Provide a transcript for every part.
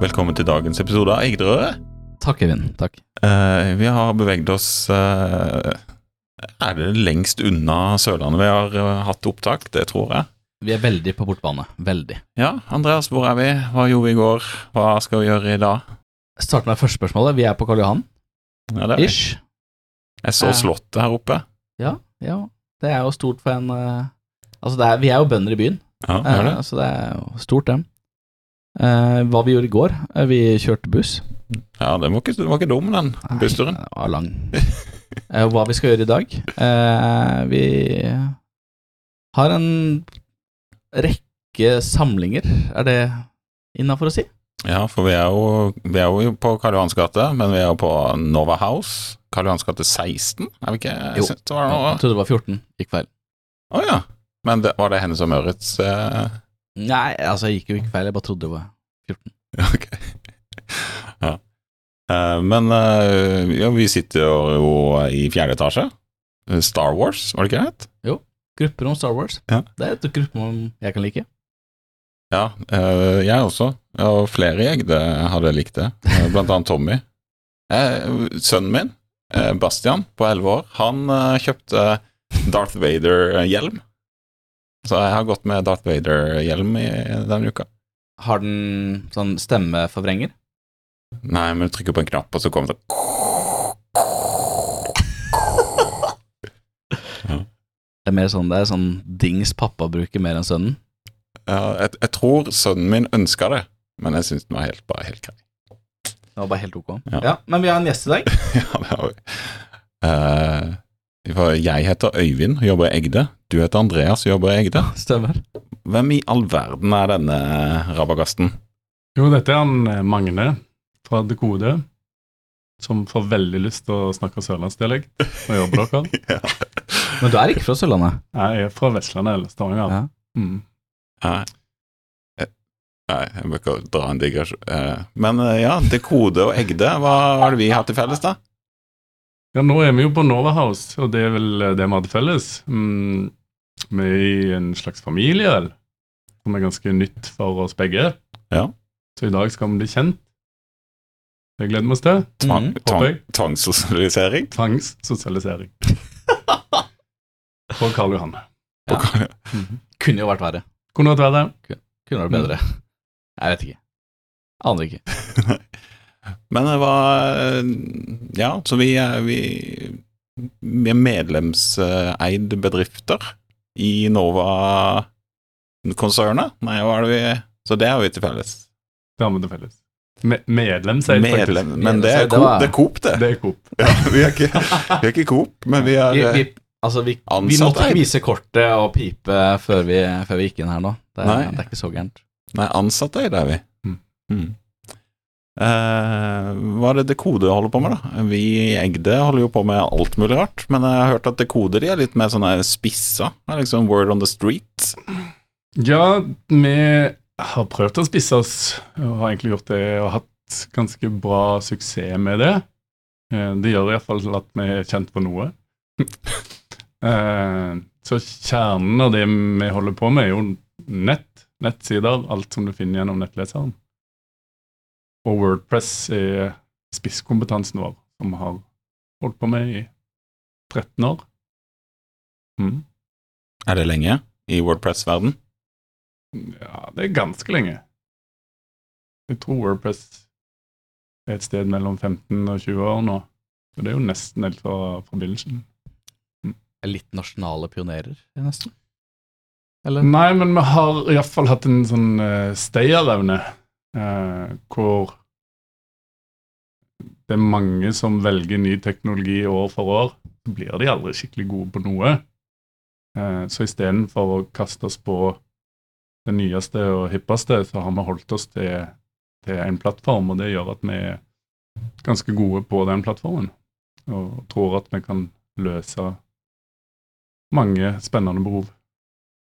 Velkommen til dagens episode av Egderøret. Takk, Evin. Takk. Eh, vi har beveget oss eh, Er det lengst unna Sørlandet vi har eh, hatt opptak? Det tror jeg. Vi er veldig på bortbane. Veldig. Ja, Andreas, hvor er vi? Hva gjorde vi i går? Hva skal vi gjøre i dag? Start med første spørsmålet. Vi er på Karl Johan. Ja, det er vi. Ish. Jeg så Eh. Slottet her oppe. Ja, ja. Det er jo stort for en eh, Altså, det er, vi er jo bønder i byen, Ja, det er det. eh, så det er jo stort, det. Eh, hva vi gjorde i går? Eh, vi kjørte buss. Ja, den var ikke, den var ikke dum, den bussturen. Nei, Den var lang. Eh, hva vi skal gjøre i dag? Vi har en rekke samlinger. Er det innafor å si? Ja, for vi er jo, vi er jo på Karl Johans gate, men vi er jo på Nova House. Karl Johans gate 16, er vi ikke? Jeg Jo. Jeg trodde det var 14. Gikk feil. Å ja. Men det, var det Hennes og Mørits Eh, Nei, altså, jeg gikk jo ikke feil. Jeg bare trodde det var 14. Ok. ja. Eh, men eh, ja, vi sitter jo i fjerde etasje. Eh, Star Wars, var det ikke det? Grupper om Star Wars. Ja. Det er et gruppe jeg kan like. Ja, jeg også. Og flere jeg det hadde likt det. Blant annet Tommy. Sønnen min, Bastian, på elleve år, han kjøpte Darth Vader-hjelm. Så jeg har gått med Darth Vader-hjelm i denne uka. Har den sånn stemmeforvrenger? Nei, men du trykker på en knapp, og så kommer det Det er mer sånn, det er sånn dings pappa bruker mer enn sønnen. Ja, jeg, jeg tror sønnen min ønska det, men jeg syns den var helt, bare helt grei. Det var bare helt ok. Ja. Ja. Men vi har en gjest i dag. ja, det har vi. For jeg heter Øyvind og jobber i Egde. Du heter Andreas og jobber i Egde. Stemmer. Hvem i all verden er denne rabagasten? Jo, dette er han eh, Magne fra Dekode, som får veldig lyst til å snakke sørlandsdialekt og jobbe dere. ja. Men du er ikke fra Sørlandet? Jeg er fra Vestlandet eller Stavanger. Ja. Mm. Nei. Eh, Nei, jeg bør ikke dra en digresjon. Eh, Men ja, ja, Dekode og Egde, hva har det vi hatt til felles, da? Ja, nå er vi jo på Nova House, og det er vel eh, det vi hadde felles. Mm. Vi er i en slags familie, vel, som er ganske nytt for oss begge. Ja. Så i dag skal vi bli kjent. Det gleder vi oss til. Tvang, mm. tvang, tvangssosialisering? Tvangssosialisering. På Karl Johan. Ja. Mhm. Kunne jo vært verre. Kunne vært verre. Kunne vært bedre. Jeg vet ikke. Aner ikke. Men det var Ja, så vi er, vi, vi er medlemseid bedrifter i Nova-konsernet. Nei, hva er det vi Så det har vi til felles. Det har vi til felles. Me medlemseid, Medlem, faktisk. men det er Coop, det. Er Coop, det. Det er Coop. Ja, vi, er ikke, vi er ikke Coop, men vi er Vi, vi, altså, vi, vi måtte ikke vise kortet og pipe før vi, før vi gikk inn her nå. Det er, Nei. det er ikke så gærent. Nei, ansatte er det, er vi. Mm. Eh, hva er det Dekode holder på med, da? Vi i Egde holder jo på med alt mulig rart, men jeg har hørt at Dekode de er litt mer sånne spissa. Liksom word on the street. Ja, vi har prøvd å spisse oss, og har egentlig gjort det, og hatt ganske bra suksess med det. Eh, Det gjør iallfall at vi er kjent for noe. Eh, Så kjernen av det vi holder på med, er jo nett, nettsider, alt som du finner gjennom nettleseren. Og Wordpress er spisskompetansen vår, som vi har holdt på med i 13 år. Mm. Er det lenge i Wordpress-verden? Ja, det er ganske lenge. Jeg tror Wordpress er et sted mellom 15 og 20 år nå. Så det er jo nesten helt fra, fra begynnelsen. Litt nasjonale pionerer, nesten. Eller? Nei, men vi har iallfall hatt en sånn uh, stayerevne hvor det er mange som velger ny teknologi år for år. Så blir de aldri skikkelig gode på noe. Eh, så istedenfor å kaste oss på det nyeste og hippeste, så har vi holdt oss til, til en plattform, og det gjør at vi er ganske gode på den plattformen. Og tror at vi kan løse mange spennende behov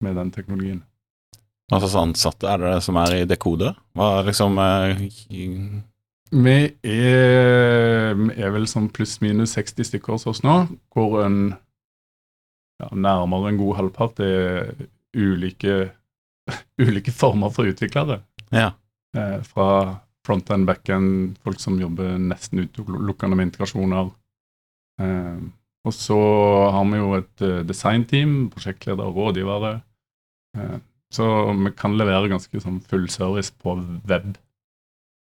med den teknologien. Hva slags ansatte er det som er i Dekode? Hva liksom eh, Vi er, er vel sånn pluss-minus 60 stykker hos oss nå, hvor en ja, nærmere en god halvpart er ulike, ulike former for utviklere. Ja. Eh, fra front-end, back-end, folk som jobber nesten utelukkende med integrasjoner. Eh, og så har vi jo et uh, designteam, prosjektleder og rådgivere. Eh, så vi kan levere ganske sånn full service på web.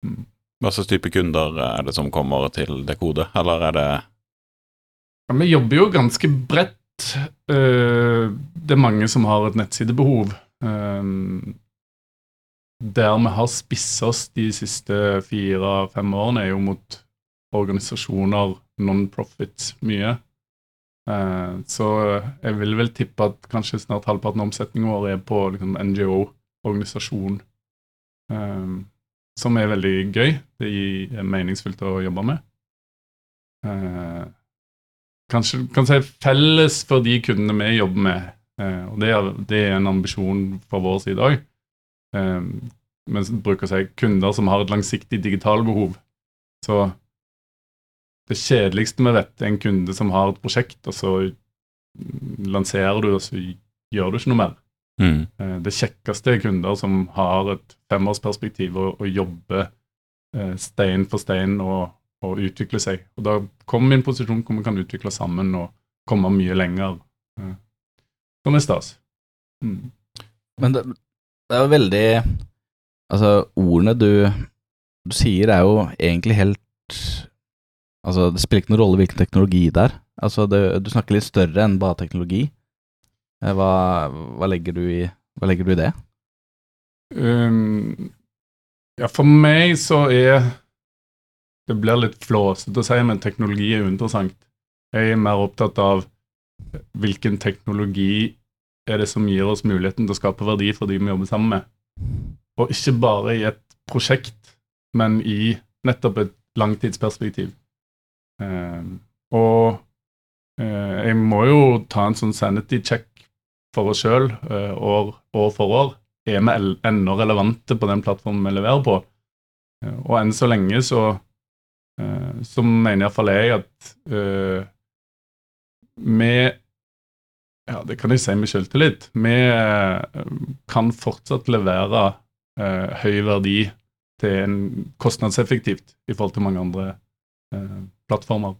Mm. Hva slags type kunder er det som kommer til Dekode, eller er det ja, Vi jobber jo ganske bredt. Uh, det er mange som har et nettsidebehov. Um, der vi har spissa oss de siste fire-fem årene, er jo mot organisasjoner, non-profits, mye. Uh, så jeg vil vel tippe at kanskje snart halvparten av omsetningen vår er på liksom, NGO-organisasjon. Um, som er veldig gøy. Det er meningsfullt å jobbe med. Uh, kanskje kan si felles for de kundene vi jobber med, og det er, det er, en ambisjon fra vår side òg. Vi bruker å si kunder som har et langsiktig digitalbehov. Så det kjedeligste vi vet, er en kunde som har et prosjekt, og så lanserer du, og så gjør du ikke noe mer. Mm. Eh, det kjekkeste er kunder som har et femårsperspektiv og, og jobber eh, stein for stein og, og utvikler seg. Og Da kommer vi i en posisjon hvor vi kan utvikle sammen og komme mye lenger. Eh, som er stas. Mm. Men det, det er jo veldig Altså, ordene du, du sier, er jo egentlig helt Altså, det spiller ikke noen rolle hvilken teknologi det er. Altså, det, du snakker litt større enn bare teknologi. Eh, hva, hva, legger, du i, hva legger du i det? Um, ja, for meg så er Det blir litt flåsete å si, men teknologi er interessant. Jeg er mer opptatt av hvilken teknologi er det som gir oss muligheten til å skape verdi for de vi jobber sammen med. Og ikke bare i et prosjekt, men i nettopp et langtidsperspektiv. Uh, og uh, jeg må jo ta en sånn sanity check for oss sjøl uh, år, år, for år. Er vi ennå relevante på den plattformen vi leverer på? Uh, og enn så lenge så, så mener iallfall jeg at vi ja, det kan jeg si med selvtillit. Vi kan fortsatt levere eh, høy verdi til en kostnadseffektivt i forhold til mange andre eh, plattformer.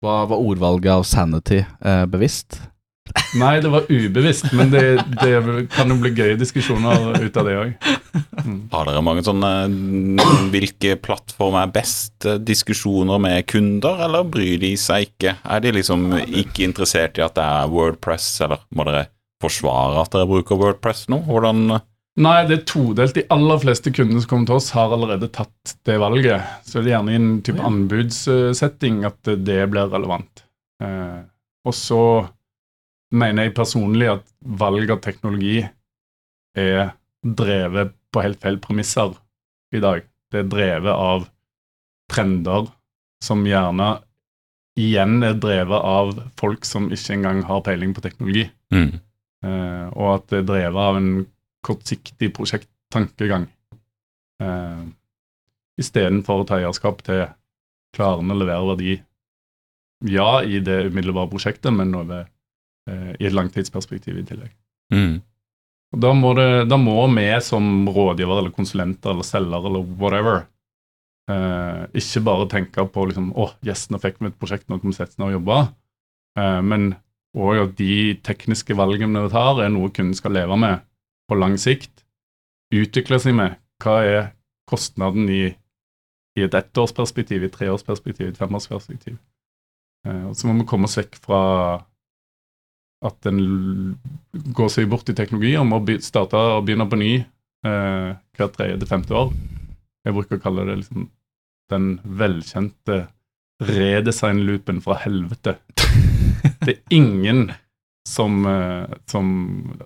Var, var, ordvalget av sanity eh, bevisst? Nei, det var ubevisst, men det, det kan jo bli gøye diskusjoner ut av det òg. Mm. Har dere mange sånne Hvilke plattformer er best? Diskusjoner med kunder, eller bryr de seg ikke? Er de liksom ikke interessert i at det er Wordpress, eller må dere forsvare at dere bruker Wordpress nå? Hvordan Nei, det er todelt. De aller fleste kundene som kommer til oss, har allerede tatt det valget. Så det er gjerne i en type anbudssetting at det blir relevant. Eh, og så mener jeg personlig at valg av teknologi er drevet på helt feil premisser i dag. Det er drevet av trender som gjerne igjen er drevet av folk som ikke engang har peiling på teknologi. Mm. Eh, og at det er drevet av en kortsiktig prosjekttankegang. Eh, Istedenfor å ta eierskap til klarende å levere verdi, ja, i det umiddelbare prosjektet, men over, eh, i et langtidsperspektiv i tillegg. Mm. Og da må, det, da må, vi som rådgiver eller konsulenter eller selger eller whatever eh, ikke bare tenke på liksom, å, yes, nå fikk vi et prosjekt, nå kan vi sette oss ned og jobbe. Eh, men òg at de tekniske valgene vi tar, er noe kunden skal leve med på lang sikt utvikle seg med? Hva er kostnaden i, i et ettårsperspektiv, i et treårsperspektiv, i et femårsperspektiv? Eh, og så må vi komme oss vekk fra at en går seg bort i teknologi og må starte og begynne på ny eh, hvert tredje til femte år. Jeg bruker å kalle det liksom den velkjente redesign-loopen fra helvete. Det er ingen som, eh, som,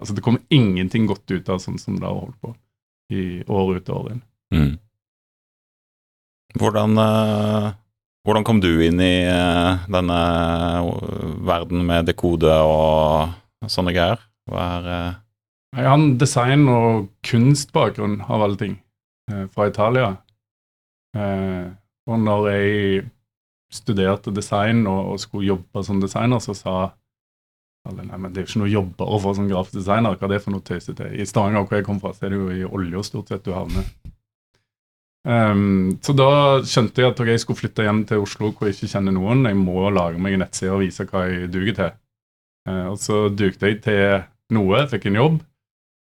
Altså, det kommer ingenting godt ut av sånn som det har holdt på i år ut og år inn. Mm. Hvordan, uh, hvordan, kom du inn i uh, denne verden med dekode og sånne greier? Hva er. Jeg har en design- og kunstbakgrunn av alle ting, fra Italia. og når jeg studerte design og skulle jobbe som designer, så sa alle, nei, men Det er jo ikke noe å få som grafisk designer. Hva er det for noe tøysete? I Stavanger, hvor jeg kom fra, så er det jo i olja stort sett du havner. Um, så da skjønte jeg at okay, jeg skulle flytte hjem til Oslo hvor jeg ikke kjenner noen. Jeg må lage meg en nettside og vise hva jeg duger til. Uh, og så dugde jeg til noe, fikk en jobb.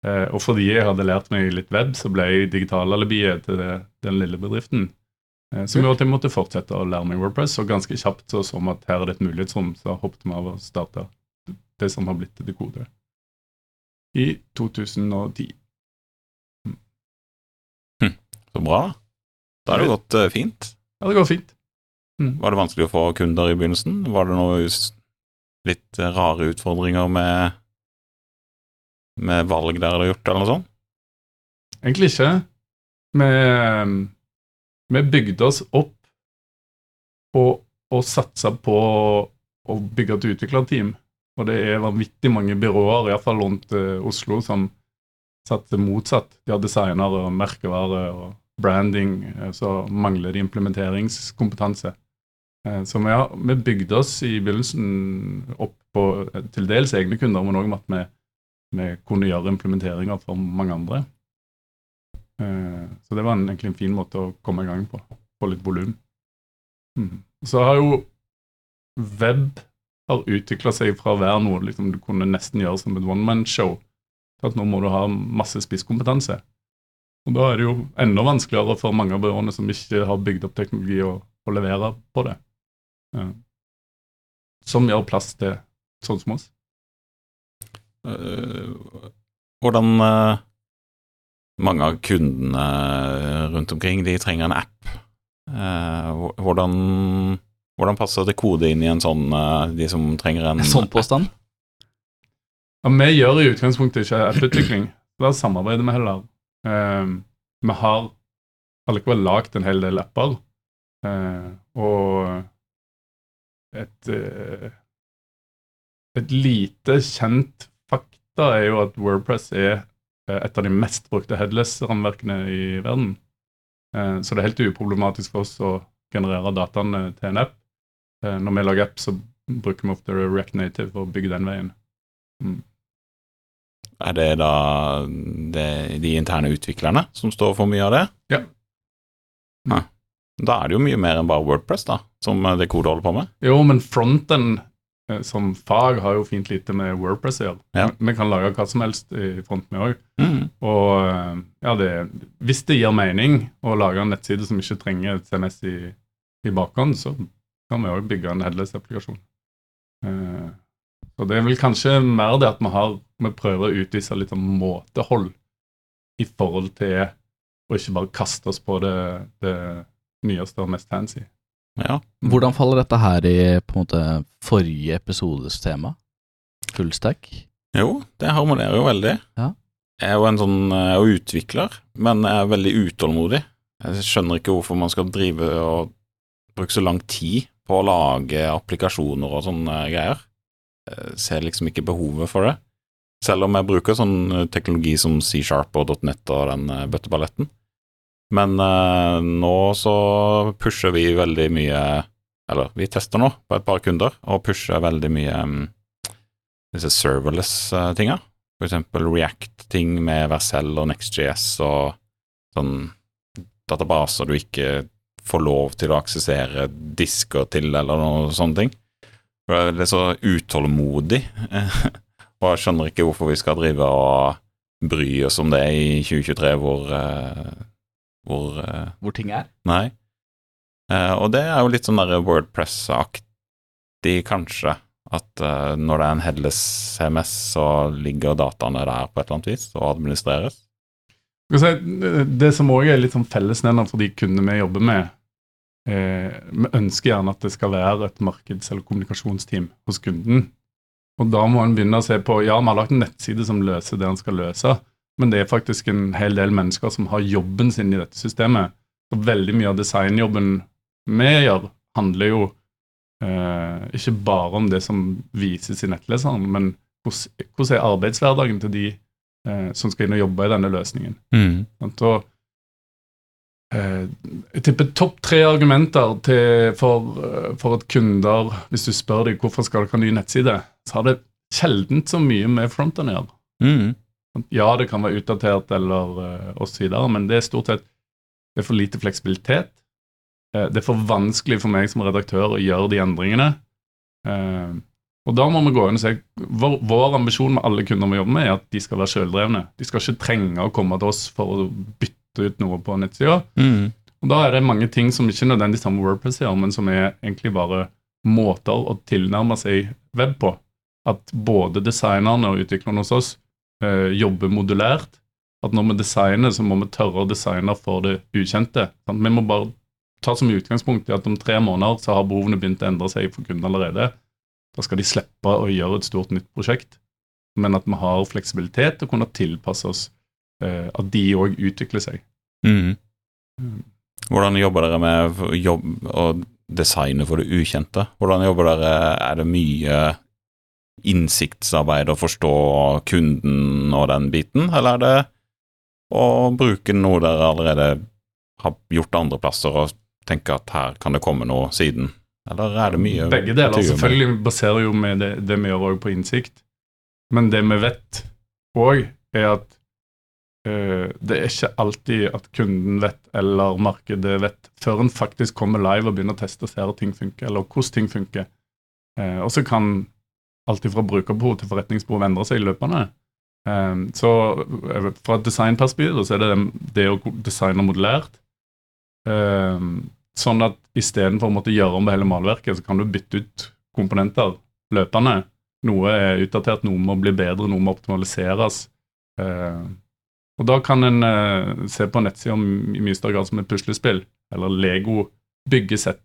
Uh, og fordi jeg hadde lært meg litt web, så ble jeg digitalalibiet til det, den lille bedriften. Som gjorde at jeg måtte fortsette å lære meg Wordpress, og ganske kjapt så så vi at her er det et mulighetsrom, så hoppet vi av og starta det som har blitt til Dekoder, i 2010. Så bra. Da har det gått uh, fint. Ja, det går fint. Var det vanskelig å få kunder i begynnelsen? Var det noe litt eh, rare utfordringer med, med valg dere har gjort, eller noe sånt? Egentlig ikke. Vi, vi bygde oss opp på å satse på å bygge et utviklerteam. Og det er vanvittig mange byråer, iallfall rundt uh, Oslo, som satser motsatt. De har designere og merkevare og branding, eh, så mangler de implementeringskompetanse. Eh, så vi, har, vi bygde oss i begynnelsen opp på til dels egne kunder, men òg med at vi, vi kunne gjøre implementeringer for mange andre. Så det var en, egentlig en fin måte å komme i gang på. Få litt volum. Mm. Så har jo web har utvikla seg fra å være noe liksom, du kunne nesten gjøre som et one man-show, til at nå må du ha masse spisskompetanse. Og da er det jo enda vanskeligere for mange av byråene som ikke har bygd opp teknologi, å, å levere på det. Ja. Som gjør plass til sånn som oss. Eh, Hvordan eh, Mange av kundene rundt omkring, de trenger en app. Eh, Hvordan, hvordan passer det kode inn i en sånn, eh, de som trenger en Sånn påstand? Ja, vi gjør i utgangspunktet ikke apputvikling. Da samarbeider vi heller. Um, vi har allikevel lagd en hel del apper. Uh, og et, uh, et lite kjent fakta er jo at Wordpress er et av de mest brukte headless-rammeverkene i verden. Uh, så det er helt uproblematisk for oss å generere dataene til en app. Eh, når vi lager app, så bruker vi ofte React Native og bygger den veien. Er det da det, de interne utviklerne som står for mye av det? Ja. Ja. Da er det jo mye mer enn bare Wordpress, da, som eh, det kodet holder på med. Jo, men fronten eh, som fag har jo fint lite med Wordpress å gjøre. Ja. Vi kan lage hva som helst i front vi òg. Mm. Og ja, det, hvis det gir mening å lage en nettside som ikke trenger et CMS i, i bakhånd, så kan vi òg bygge en headless-applikasjon. Eh, så det er vel kanskje mer det at vi, har, vi prøver å utvise litt sånn måtehold i forhold til å ikke bare kaste oss på det, det nyeste og mest fancy. Ja. Hvordan faller dette her i på en måte forrige episodes tema? Fullstack? Jo, det harmonerer jo veldig. Ja. Jeg er jo en sånn jeg er utvikler, men jeg er veldig utålmodig. Jeg skjønner ikke hvorfor man skal drive og bruke så lang tid på å lage applikasjoner og sånne greier. Jeg ser liksom ikke behovet for det. Selv om jeg bruker sånn teknologi som C-sharp og .net og den eh, bøtteballetten. Men eh, nå så pusher vi veldig mye Eller vi tester nå på et par kunder, og pusher veldig mye um, disse serverless-tinga. For eksempel React-ting med Vercel og NextJS og sånn databaser du ikke får lov til å aksessere disker til, eller noe sånne ting. Det Jeg er litt så utålmodig, og jeg skjønner ikke hvorfor vi skal drive og bry oss om det i 2023, hvor, eh, hvor eh, Hvor ting er? Nei. Eh, og det er jo litt sånn der Wordpress-aktig, kanskje. At når det er en headless CMS, så ligger dataene der på et eller annet vis og administreres. Det som òg er litt sånn fellesnevner for de kundene vi jobber med, eh, vi ønsker gjerne at det skal være et markeds- eller kommunikasjonsteam hos kunden. Og da må en begynne å se på Ja, vi har lagt en nettside som løser det en skal løse, men det er faktisk en hel del mennesker som har jobben sin i dette systemet. Og veldig mye av designjobben vi gjør, handler jo eh, ikke bare om det som vises i nettleseren, men hvordan, hvordan er arbeidshverdagen til de eh, som skal inn og jobbe i denne løsningen. Mm. Og, eh, jeg tipper topp tre argumenter til, for, eh, for at kunder, hvis du spør dem hvorfor skal dere ha ny nettside, så har det sjelden så mye med fronten å gjøre. Mm. Ja, det kan være utdatert eller uh, osv., men det er stort sett Det er for lite fleksibilitet. Eh, det er for vanskelig for meg som redaktør å gjøre de endringene. Eh, og da må vi gå inn og se Vår, vår ambisjon med alle kunder vi jobber med, er at de skal være selvdrevne. De skal ikke trenge å komme til oss for å bytte ut noe på nettsida. Mm. Og da er det mange ting som ikke nødvendigvis har med Wordpress å gjøre, men som er egentlig bare måter å tilnærme seg web på. At både designerne og utviklerne hos oss eh, jobber modulært. At når vi designer, så må vi tørre å designe for det ukjente. Sant? Vi må bare ta som utgangspunkt i at om tre måneder så har behovene begynt å endre seg for kunden allerede. Da skal de slippe å gjøre et stort nytt prosjekt, men at vi har fleksibilitet til å kunne tilpasse oss at de òg utvikler seg. Mm. Mm. Hvordan jobber dere med jobb og designe for det ukjente? Hvordan jobber dere? Er det mye innsiktsarbeid å forstå kunden og den biten, eller er det å bruke noe dere allerede har gjort andre plasser og tenke at her kan det komme noe siden? Eller er det mye Begge deler. Selvfølgelig baserer jo med det, det vi gjør også på innsikt. Men det vi vet òg, er at eh, det er ikke alltid at kunden vet, eller markedet vet, før en faktisk kommer live og begynner å teste og se ting funker, eller hvordan ting funker. Eh, og så kan alt fra brukerbehov til forretningsbehov endre seg løpende. Eh, så eh, fra et designperspektiv så er det det å designe modulært. Eh, sånn at istedenfor å måtte gjøre om hele malverket, så kan du bytte ut komponenter løpende. Noe er utdatert, noe må bli bedre, noe må optimaliseres. Og da kan en eh, se på nettsida i mye større grad som et puslespill, eller Lego-byggesett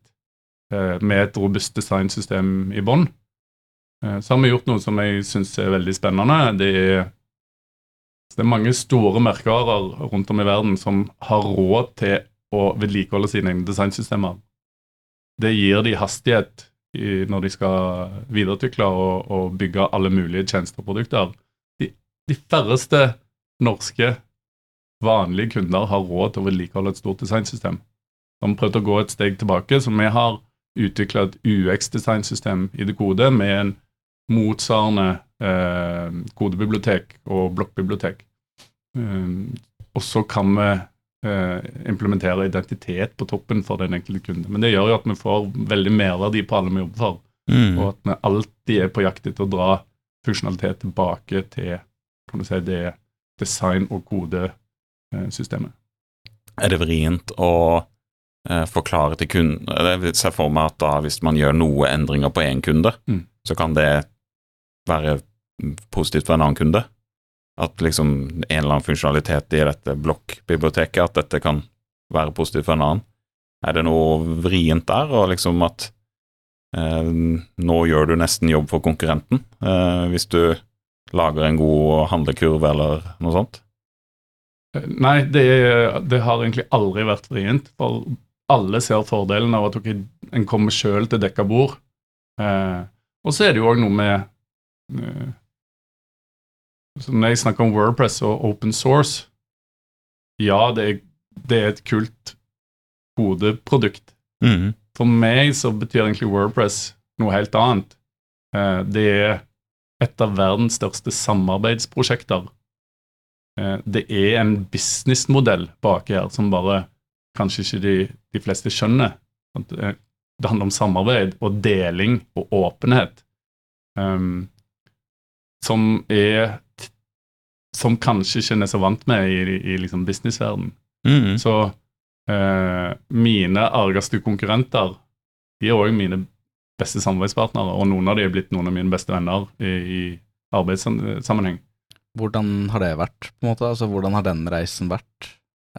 eh, med et robust designsystem i bånn. Eh, så har vi gjort noe som jeg syns er veldig spennende. Det er, det er mange store merkevarer rundt om i verden som har råd til å vedlikeholde sine egne designsystemer. Det gir de hastighet i, når de skal videreutvikle og, og bygge alle mulige tjenester og produkter. De, de færreste norske vanlige kunder har råd til å vedlikeholde et stort designsystem. De vi prøvde å gå et steg tilbake, så vi har utvikla et UX-designsystem i det kode med en motsvarende eh, kodebibliotek og blokkbibliotek. Um, og så kan vi eh, implementere identitet på toppen for den enkelte kunde. Men det gjør jo at vi får veldig merverdi på alle vi jobber for, Mm. og at vi alltid er på jakt etter å dra funksjonalitet tilbake til kan du si, det design- og kodesystemet. Er det vrient å eh, forklare til kunden Jeg ser se for meg at da hvis man gjør noe endringer på én kunde, Mm. så kan det være positivt for en annen kunde. At liksom en eller annen funksjonalitet i dette blokkbiblioteket, at dette kan være positivt for en annen. Er det noe vrient der, og liksom at eh, nå gjør du nesten jobb for konkurrenten, eh, hvis du lager en god handlekurv eller noe sånt? Nei, det, det har egentlig aldri vært vrient. For alle ser fordelen av at okay, en kommer sjøl til dekka bord. Eh, og så er det jo òg noe med eh, Når jeg snakker om Wordpress og open source Ja, det er, det er et kult kodeprodukt. Mm. For meg så betyr egentlig Wordpress noe helt annet. Eh, det er et av verdens største samarbeidsprosjekter. Eh, det er en businessmodell bak her som bare kanskje ikke de, de fleste skjønner. Det, det handler om samarbeid og deling og åpenhet. Um, som er Som kanskje ikke en er så vant med i, i, i liksom businessverden. Mm. Så uh, mine argeste konkurrenter de er òg mine beste samarbeidspartnere, og noen av de er blitt noen av mine beste venner i, i arbeidssammenheng. Hvordan har det vært, på en måte? Altså, hvordan har den reisen vært?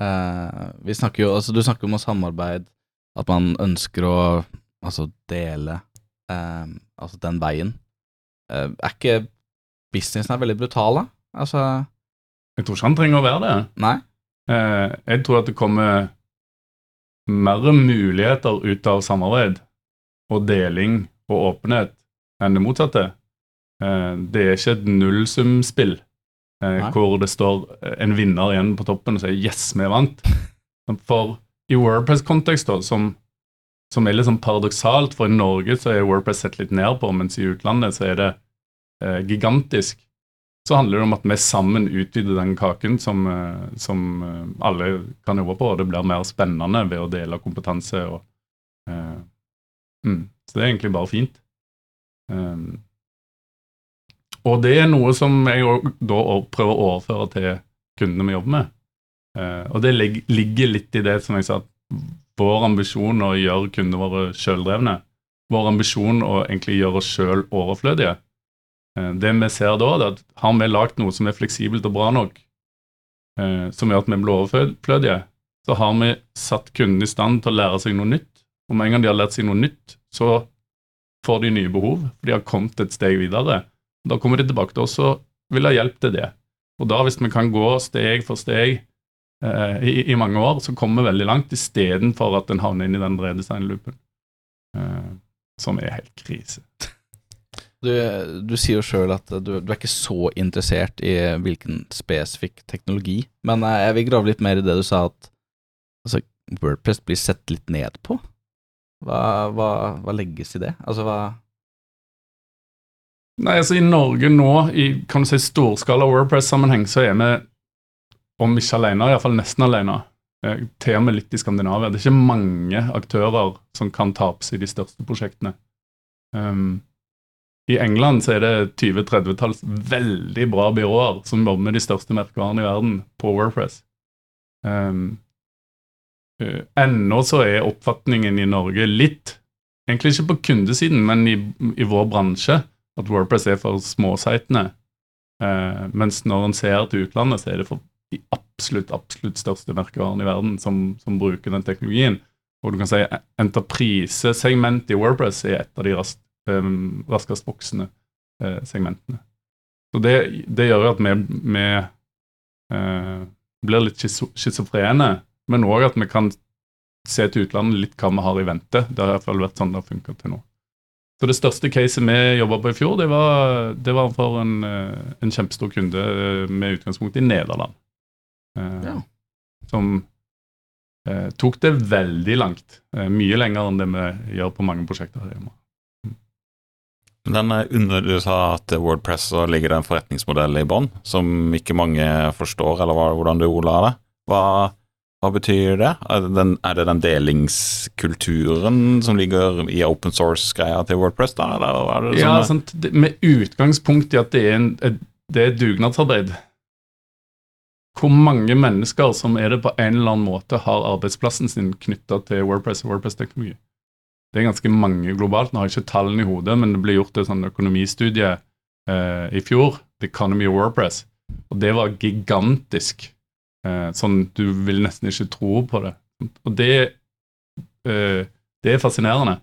Eh, vi snakker jo, altså, du snakker om å samarbeide, at man ønsker å altså, dele eh, altså den veien. Eh, er ikke businessen er veldig brutal, da? Altså, Jeg tror ikke han trenger å være det. nei? Eh, jeg tror at det kommer mer muligheter ut av samarbeid og deling og åpenhet enn det motsatte. Eh, det er ikke et nullsumspill eh, hvor det står en vinner igjen på toppen og sier 'yes, vi vant'. For i Wordpress-kontekst, som, som er litt sånn paradoksalt, for i Norge så er Wordpress sett litt ned på, mens i utlandet så er det eh, gigantisk. så handler det om at vi sammen utvider den kaken som, eh, som eh, alle kan jobbe på, og det blir mer spennende ved å dele kompetanse. Og, eh, mm, så det er egentlig bare fint. Um, og det er noe som jeg da prøver å overføre til kundene vi jobber med. Uh, og det ligger litt i det som jeg sa, at vår ambisjon å gjøre kundene våre sjøldrevne. Vår ambisjon å egentlig gjøre oss sjøl overflødige. Uh, det vi ser da, er at har vi lagd noe som er fleksibelt og bra nok, uh, som gjør at vi blir overflødige, så har vi satt kundene i stand til å lære seg noe nytt. Og med en gang de har lært seg noe nytt, så får de nye behov, for de har kommet et steg videre. Da kommer de tilbake til oss og vil ha hjelp til det. Og da, hvis vi kan gå steg for steg eh, i, i, mange år, så kommer vi veldig langt, istedenfor at en havner inn i den redesignloopen, eh, som er helt krise. Du, du sier jo sjøl at du, du, er ikke så interessert i hvilken spesifikk teknologi, men eh, jeg vil grave litt mer i det du sa, at altså, Wordpress blir sett litt ned på. Hva, hva, hva legges i det? Altså hva Nei, altså I Norge nå, i kan du si storskala Wordpress-sammenheng, så er vi, om ikke alene, iallfall nesten alene. Eh, til og med litt i Skandinavia. Det er ikke mange aktører som kan ta på seg de største prosjektene. Um, I England så er det 20-30-talls veldig bra byråer som jobber med de største merkevarene i verden på Wordpress. Um, uh, ennå så er oppfatningen i Norge litt, egentlig ikke på kundesiden, men i, i vår bransje, at Wordpress er for småsitene. Uh, mens når en ser til utlandet, så er det for de absolutt absolutt største merkevarene i verden som, som, bruker den teknologien. Og du kan si Enterprise-segmentet i Wordpress er et av de rask, um, raskest voksende uh, segmentene. Så det, det, gjør at vi, vi uh, blir litt schizofrene, men òg at vi kan se til utlandet litt hva vi har i vente. Det har i hvert fall vært sånn det har funka til nå. Så det største caset vi jobba på i fjor, det var, det var for en, eh, en, kjempestor kunde eh, med utgangspunkt i Nederland. Eh, ja. Som eh, tok det veldig langt. Eh, mye lenger enn det vi gjør på mange prosjekter her hjemme. Den under Du sa at Wordpress så ligger det en forretningsmodell i bånn som ikke mange forstår, eller hvordan du ordla det. Hva hva betyr det? Er det den, er det den delingskulturen som ligger i open source-greia til Wordpress? da? Eller det ja, sånn, Med utgangspunkt i at det er, en, det er dugnadsarbeid. Hvor mange mennesker som er det på en eller annen måte har arbeidsplassen sin knytta til Wordpress og Wordpress-teknologi? Det er ganske mange globalt. Nå har jeg ikke tallene i hodet, men det ble gjort et sånn økonomistudie eh, i fjor, The Economy of Wordpress, og det var gigantisk. Eh, sånn du vil nesten ikke tro på det. Og det, eh, det er fascinerende.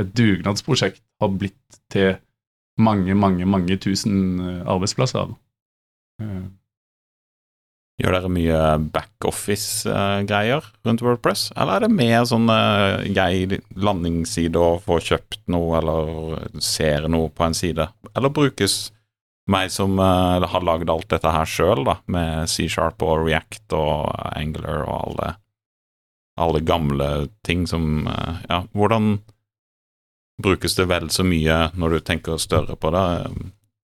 Et dugnadsprosjekt har blitt til mange, mange, mange tusen eh, arbeidsplasser. Eh. Gjør dere mye backoffice-greier rundt Wordpress, eller er det mer sånn jeg landingsside og få kjøpt noe eller ser noe på en side, eller brukes meg som uh, har lagd alt dette her sjøl, med C-sharp og React og Angler og alle, alle gamle ting som uh, Ja, hvordan brukes det vel så mye når du tenker større på det,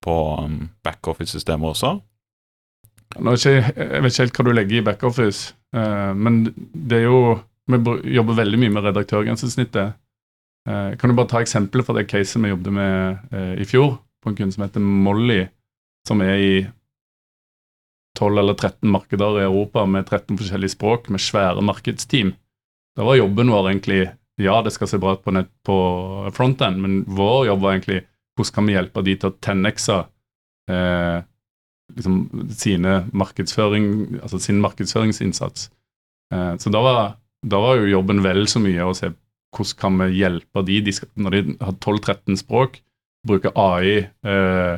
på um, backoffice-systemer også? Ikke, jeg vet ikke helt hva du legger i backoffice, uh, men det er jo Vi jobber veldig mye med redaktørgrensesnittet. Kan du bare ta eksempelet for det caset vi jobbet med i fjor? På en kunde som heter Molly, som er i 12 eller 13 markeder i Europa med 13 forskjellige språk, med svære markedsteam. Da var jobben vår egentlig Ja, det skal se bra ut på, nett på frontend, men vår jobb var egentlig hvordan kan vi hjelpe de til å 10x-e eh, liksom sine markedsføring, altså sin markedsføringsinnsats. Eh, så da var, da var, jo jobben vel så mye å se hvordan kan vi hjelpe de, de skal, når de har 12-13 språk, bruke AI eh,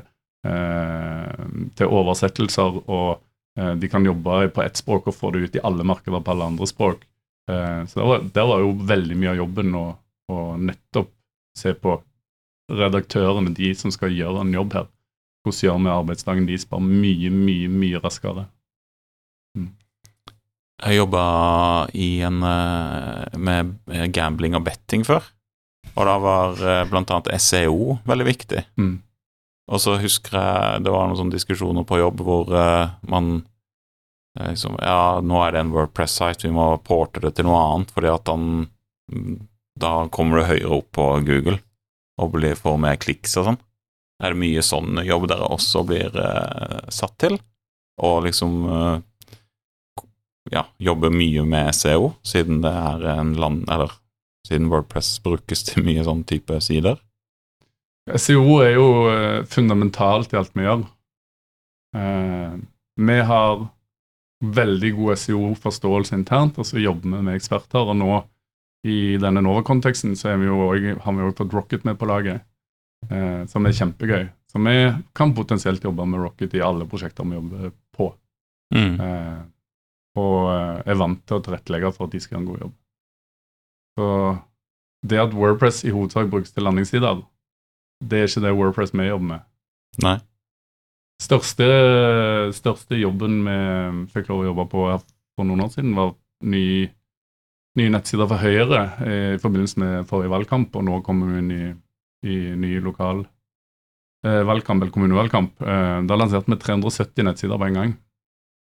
eh, til oversettelser, og eh, de kan jobbe på ett språk og få det ut i alle markeder på alle andre språk. Så der var, der var, jo veldig mye av jobben å, å nettopp se på redaktørene, de som skal gjøre en jobb her. Hvordan gjør vi arbeidsdagen deres bare mye, mye, mye raskere? Mm. Jeg jobba med gambling og betting før. Og da var eh, bl.a. SEO veldig viktig. Mm. Og så husker jeg det var noen sånne diskusjoner på jobb hvor eh, man eh, liksom Ja, nå er det en Wordpress-site, vi må porte det til noe annet, fordi at han mm, Da kommer du høyere opp på Google og blir, får mer kliks og sånn. Er det mye sånn jobb dere også blir eh, satt til? Og liksom eh, ja, jobbe mye med SEO, siden det er en land Eller siden Wordpress brukes til mye sånn type sider? SEO er jo eh, fundamentalt i alt vi gjør. Eh, vi har veldig god SEO-forståelse internt, og så jobber vi med eksperter. Og nå i denne Nova-konteksten så vi også, har vi òg fått Rocket med på laget, eh, som er kjempegøy. Så vi kan potensielt jobbe med Rocket i alle prosjekter vi jobber på. Mm. Eh, og er vant til å tilrettelegge for at de skal gjøre en god jobb. Så det at Wordpress i hovedsak brukes til landingssider, det er ikke det Wordpress vi jobber med. Nei. Største, største jobben vi fikk lov å jobbe på her for noen år siden, var ny, nye nettsider for Høyre i forbindelse med forrige valgkamp, og nå kommer vi inn i, i ny lokal eh, valgkamp, eller kommunevalgkamp. Eh, da lanserte vi 370 nettsider på en gang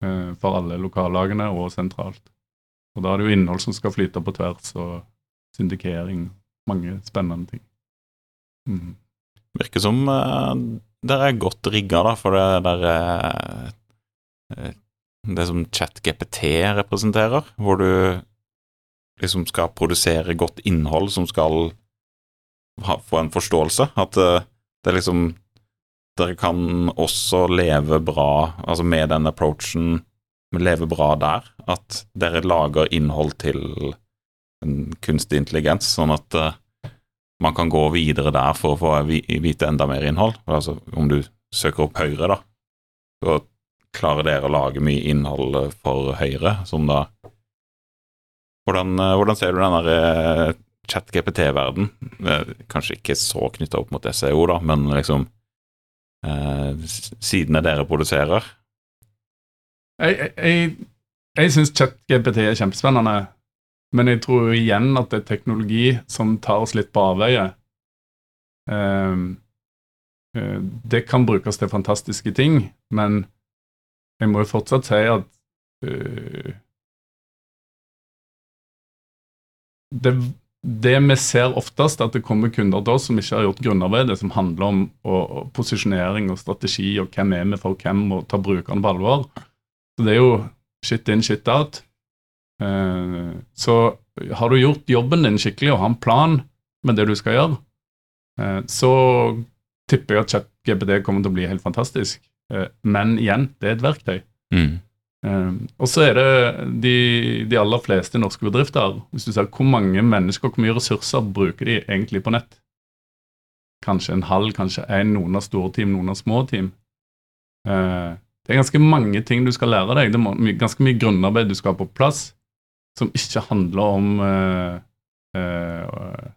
eh, for alle lokallagene og sentralt. Og da er det jo innhold som skal flyte på tvers, og syndikering. Mange spennende ting. Mm. Virker som uh, dere er godt rigga for det der eh, Det som ChatGPT representerer, hvor du liksom skal produsere godt innhold som skal ha, få en forståelse. At uh, det er liksom Dere kan også leve bra, altså med den approachen, leve bra der. At dere lager innhold til en kunstig intelligens, sånn at uh, man kan gå videre der for å få vite enda mer innhold. Altså om du søker opp Høyre, da, så klarer dere å lage mye innhold for Høyre, som da Hvordan, eh, hvordan ser du den der eh, chat-GPT-verden? Eh, Kanskje ikke så knytta opp mot SEO, da, men liksom eh, Sidene dere produserer. Jeg, jeg, jeg, syns ChatGPT er kjempespennende, men jeg tror igjen at det er teknologi som tar oss litt på avveie. Eh, det kan brukes til fantastiske ting, men jeg må jo fortsatt si at uh, det, det vi ser oftest, at det kommer kunder til oss som ikke har gjort grunnarbeidet, som handler om og, og posisjonering og strategi og hvem er vi for hvem, og ta brukerne på alvor. Så det er jo shit in, shit out. Eh, så har du gjort jobben din skikkelig og har en plan med det du skal gjøre, eh, så tipper jeg at ChatGPD kommer til å bli helt fantastisk. Eh, men igjen, det er et verktøy. Mm. Og så er det de, de aller fleste norske bedrifter. Hvis du ser hvor mange mennesker, hvor mye ressurser bruker de egentlig på nett? Kanskje en halv, kanskje en, noen har store team, noen har små team. Det er ganske mange ting du skal lære deg. Det er ganske mye grunnarbeid du skal ha på plass, som ikke handler om eh, eh,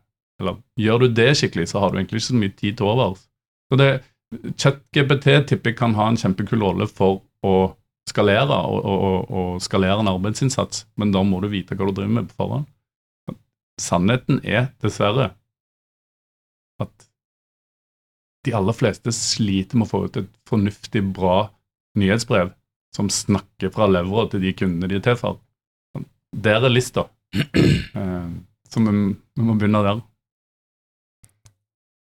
Eller gjør du det skikkelig, så har du egentlig ikke så mye tid til overs. Så det ChatGPT tipper kan ha en kjempekul rolle for å skalere og, og, og skalere en arbeidsinnsats, men da må du vite hva du driver med på forhånd. Sannheten er dessverre at de aller fleste sliter med å få ut et fornuftig, bra nyhetsbrev som snakker fra levra til de kundene de er til for. Der er lista. Eh, Så vi, vi må begynne der.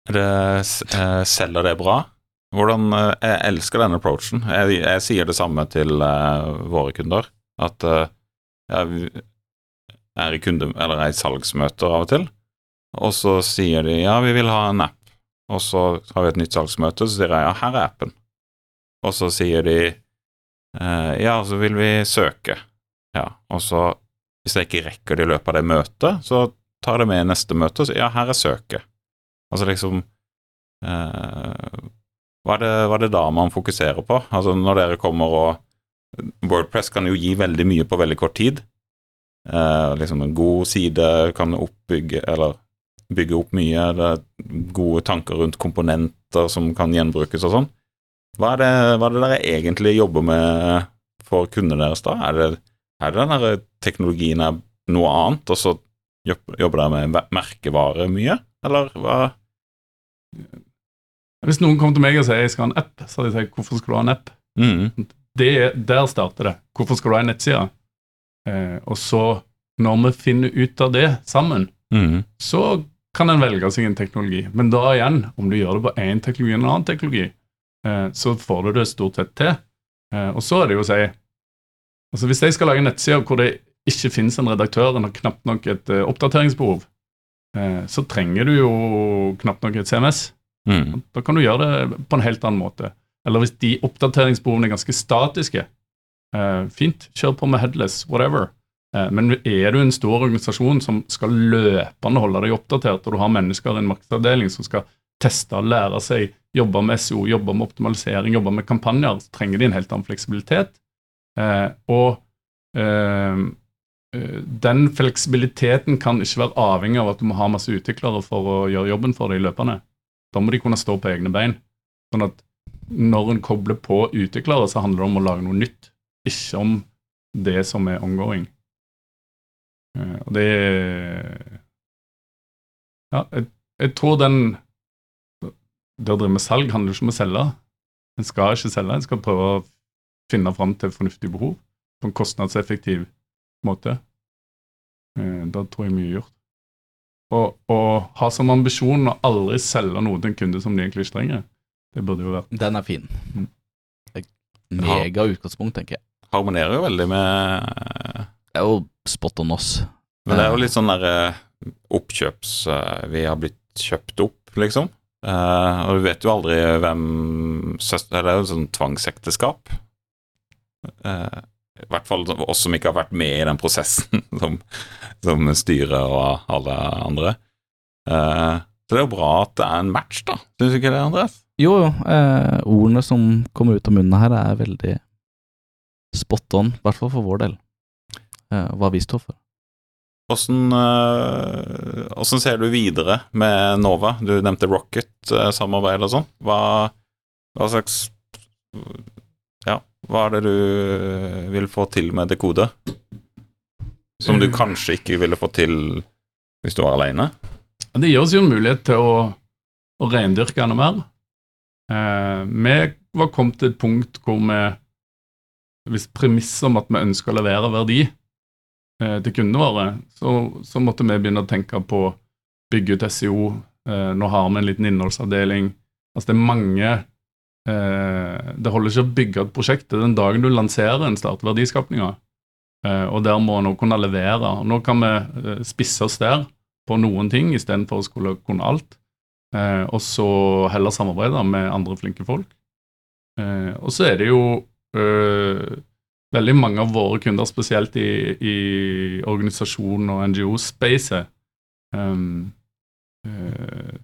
Er det, eh, selger det bra? Hvordan, eh, jeg elsker den approachen. Jeg, jeg sier det samme til våre kunder. At jeg er i kunde, eller i salgsmøter av og til, og så sier de ja, vi vil ha en app. Og så har vi et nytt salgsmøte, så sier jeg ja, her er appen. Og så sier de eh, ja, så vil vi søke. Ja, og så hvis jeg ikke rekker det i løpet av det møtet, så tar det med i neste møte og sier ja, her er søket. Altså liksom eh, hva, er det, hva er det da man fokuserer på? Altså når dere kommer og Wordpress kan jo gi veldig mye på veldig kort tid. Eh, liksom en god side kan oppbygge Eller bygge opp mye. Det er gode tanker rundt komponenter som kan gjenbrukes og sånn. Hva er det, hva er det dere egentlig jobber med for kundene deres da? Er det, er det den der teknologien er noe annet, og så jobber dere med merkevare mye, eller hva? Hvis noen kom til meg og sier jeg skal ha en app, så hadde jeg sagt hvorfor skal du ha en app? Mm. Det, er- der starter det. Hvorfor skal du ha en nettside? Eh, og så, når vi finner ut av det sammen, Mm. så kan en velge seg en teknologi. Men da igjen, om du gjør det på én teknologi eller en annen teknologi, eh, så får du det stort sett til. Eh, og så er det jo å si altså Hvis jeg skal lage en nettside hvor det ikke finnes en redaktør, en har knapt nok et eh, oppdateringsbehov, eh, så trenger du jo knapt nok et CMS. Mm. Da kan du gjøre det på en helt annen måte. Eller hvis de oppdateringsbehovene er ganske statiske, eh, fint, kjør på med headless, whatever. Eh, men er du en stor organisasjon som skal løpende holde deg oppdatert, og du har mennesker i en markedsavdeling som skal teste, og lære seg, jobbe med SEO, jobbe med optimalisering, jobbe med kampanjer, så trenger de en helt annen fleksibilitet. Eh, og eh, eh, den fleksibiliteten kan ikke være avhengig av at du må ha masse utviklere for å gjøre jobben for deg løpende. Da må de kunne stå på egne bein. Sånn at når en kobler på utviklere, så handler det om å lage noe nytt, ikke om det som er ongoing. Eh, Og det Ja, jeg, jeg tror den Det å drive med salg handler ikke om å selge. En skal ikke selge, en skal prøve å finne fram til fornuftige behov på en kostnadseffektiv måte. Eh, Da tror jeg mye er gjort. Og, og ha som ambisjon å aldri selge noe til en kunde som de egentlig ikke trenger. Det burde jo vært Den er fin. Mm. Mega utgangspunkt, tenker jeg. Harmonerer jo veldig med Det er jo spot on oss. Men det er jo litt sånn der eh, oppkjøps... eh, Vi har blitt kjøpt opp, liksom. Eh, og du vet jo aldri hvem søster Det er jo sånn tvangsekteskap. Uh, I hvert fall oss som ikke har vært med i den prosessen, som, som styret og alle andre. Uh, så det er jo bra at det er en match, da. Syns du ikke det, Andreas? Jo, jo. Ordene som kommer ut av munnen her, er veldig spot on, i hvert fall for vår del. Hva vi står for. Eh, ser du videre med Nova? Du nevnte Rocket-samarbeid og sånn. Hva, hva slags Ja, hva er det du vil få til med Dekode? Som du kanskje ikke ville få til hvis du var aleine? Det gir oss jo en mulighet til å, å rendyrke enda mer. Eh, vi var kommet til et punkt hvor vi Hvis premisset om at vi ønsker å levere verdi eh, til kundene våre, så, så måtte vi begynne å tenke på å bygge ut SEO. Eh, nå har vi en liten innholdsavdeling. Altså det er mange eh, Det holder ikke å bygge et prosjekt. Det er den dagen du lanserer en starter verdiskapinga. Eh, og der må en nå kunne levere. Nå kan vi eh, spisse oss der på noen ting istedenfor å skulle kunne alt. Eh, og så heller samarbeide med andre flinke folk. Eh, og så er det jo eh, veldig mange av våre kunder, spesielt i, i organisasjon- og NGO-spacet, um, uh,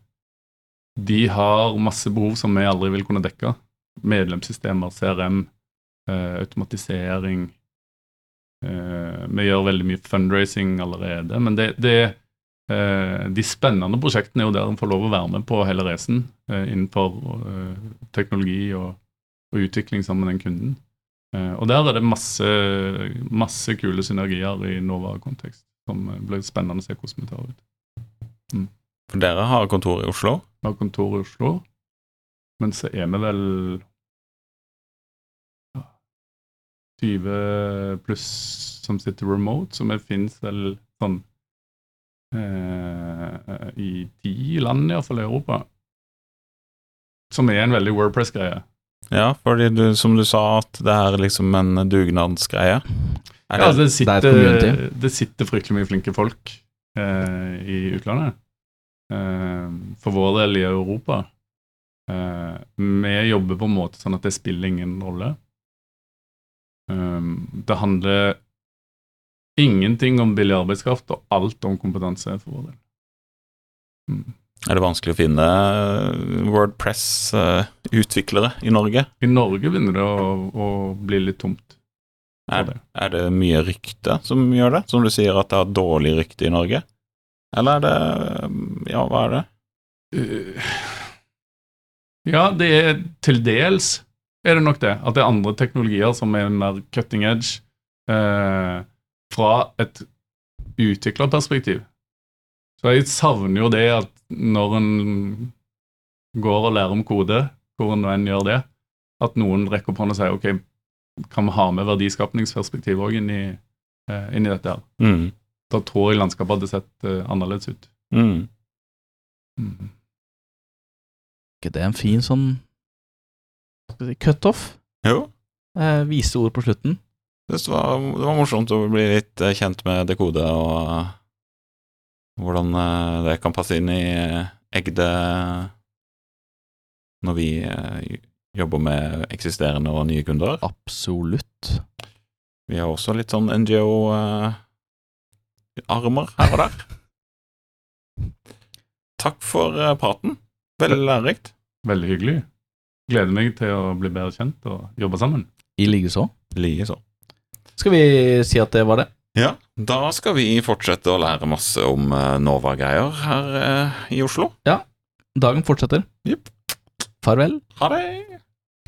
de har masse behov som vi aldri vil kunne dekke. Medlemssystemer, CRM, uh, automatisering. Uh, vi gjør veldig mye fundraising allerede, men det, det Eh, de spennende prosjektene er jo der en får lov å være med på hele eh, innenfor eh, teknologi og, og utvikling sammen med den kunden. Eh, og der er det masse, masse kule synergier i Nova-kontekst som eh, blir spennende å se hvordan vi tar ut. For dere har kontor i Oslo. Vi har kontor i Oslo, men så er vi vel ja, 20 pluss som sitter remote, så vi finnes vel sånn eh, i ti land, iallfall i Europa. Som er en veldig Wordpress-greie. Ja, fordi du, som du sa, at det er liksom en dugnadsgreie. Er Ja, det, det det er sitter, community. det sitter fryktelig mye flinke folk eh, i utlandet. Eh, for vår del i Europa. Eh, vi jobber på en måte sånn at det spiller ingen rolle. Eh, det handler ingenting om billig arbeidskraft, og alt om kompetanse for vår del. Mm. Er det vanskelig å finne Wordpress-utviklere i Norge? I Norge begynner det å, å bli litt tomt. Er, det. er det mye rykte som gjør det? Som du sier at det har dårlig rykte i Norge? Eller er det Ja, hva er det? Eh, Ja, det er til dels er det nok det. At det er andre teknologier som er mer cutting edge eh, fra et utviklerperspektiv. Så jeg savner jo det at når en går og lærer om kode, hvor nå enn gjør det, at noen rekker opp hånden og sier ok, kan vi ha med verdiskapningsperspektiv òg inn, eh, inn i dette her. Mm. Da tror jeg landskapet hadde sett eh, annerledes ut. Mm. Mm. ikke det er en fin sånn si, cutoff? Jo, Eh, vise ord på slutten. det var, det var morsomt å bli litt eh, kjent med dekode og eh, hvordan eh, det kan passe inn i eh, Egde når vi eh, jobber med eksisterende og nye kunder. Absolutt. Vi har også litt sånn NGO-armer her og der. Takk for praten. Veldig lærerikt. Veldig hyggelig. Gleder meg til å bli bedre kjent og jobbe sammen. I likeså. Likeså. Skal vi si at det var det? Ja, da skal vi fortsette å lære masse om eh, Nova-greier her eh, i Oslo. Ja. Dagen fortsetter. Yep. Farvel. Ha det!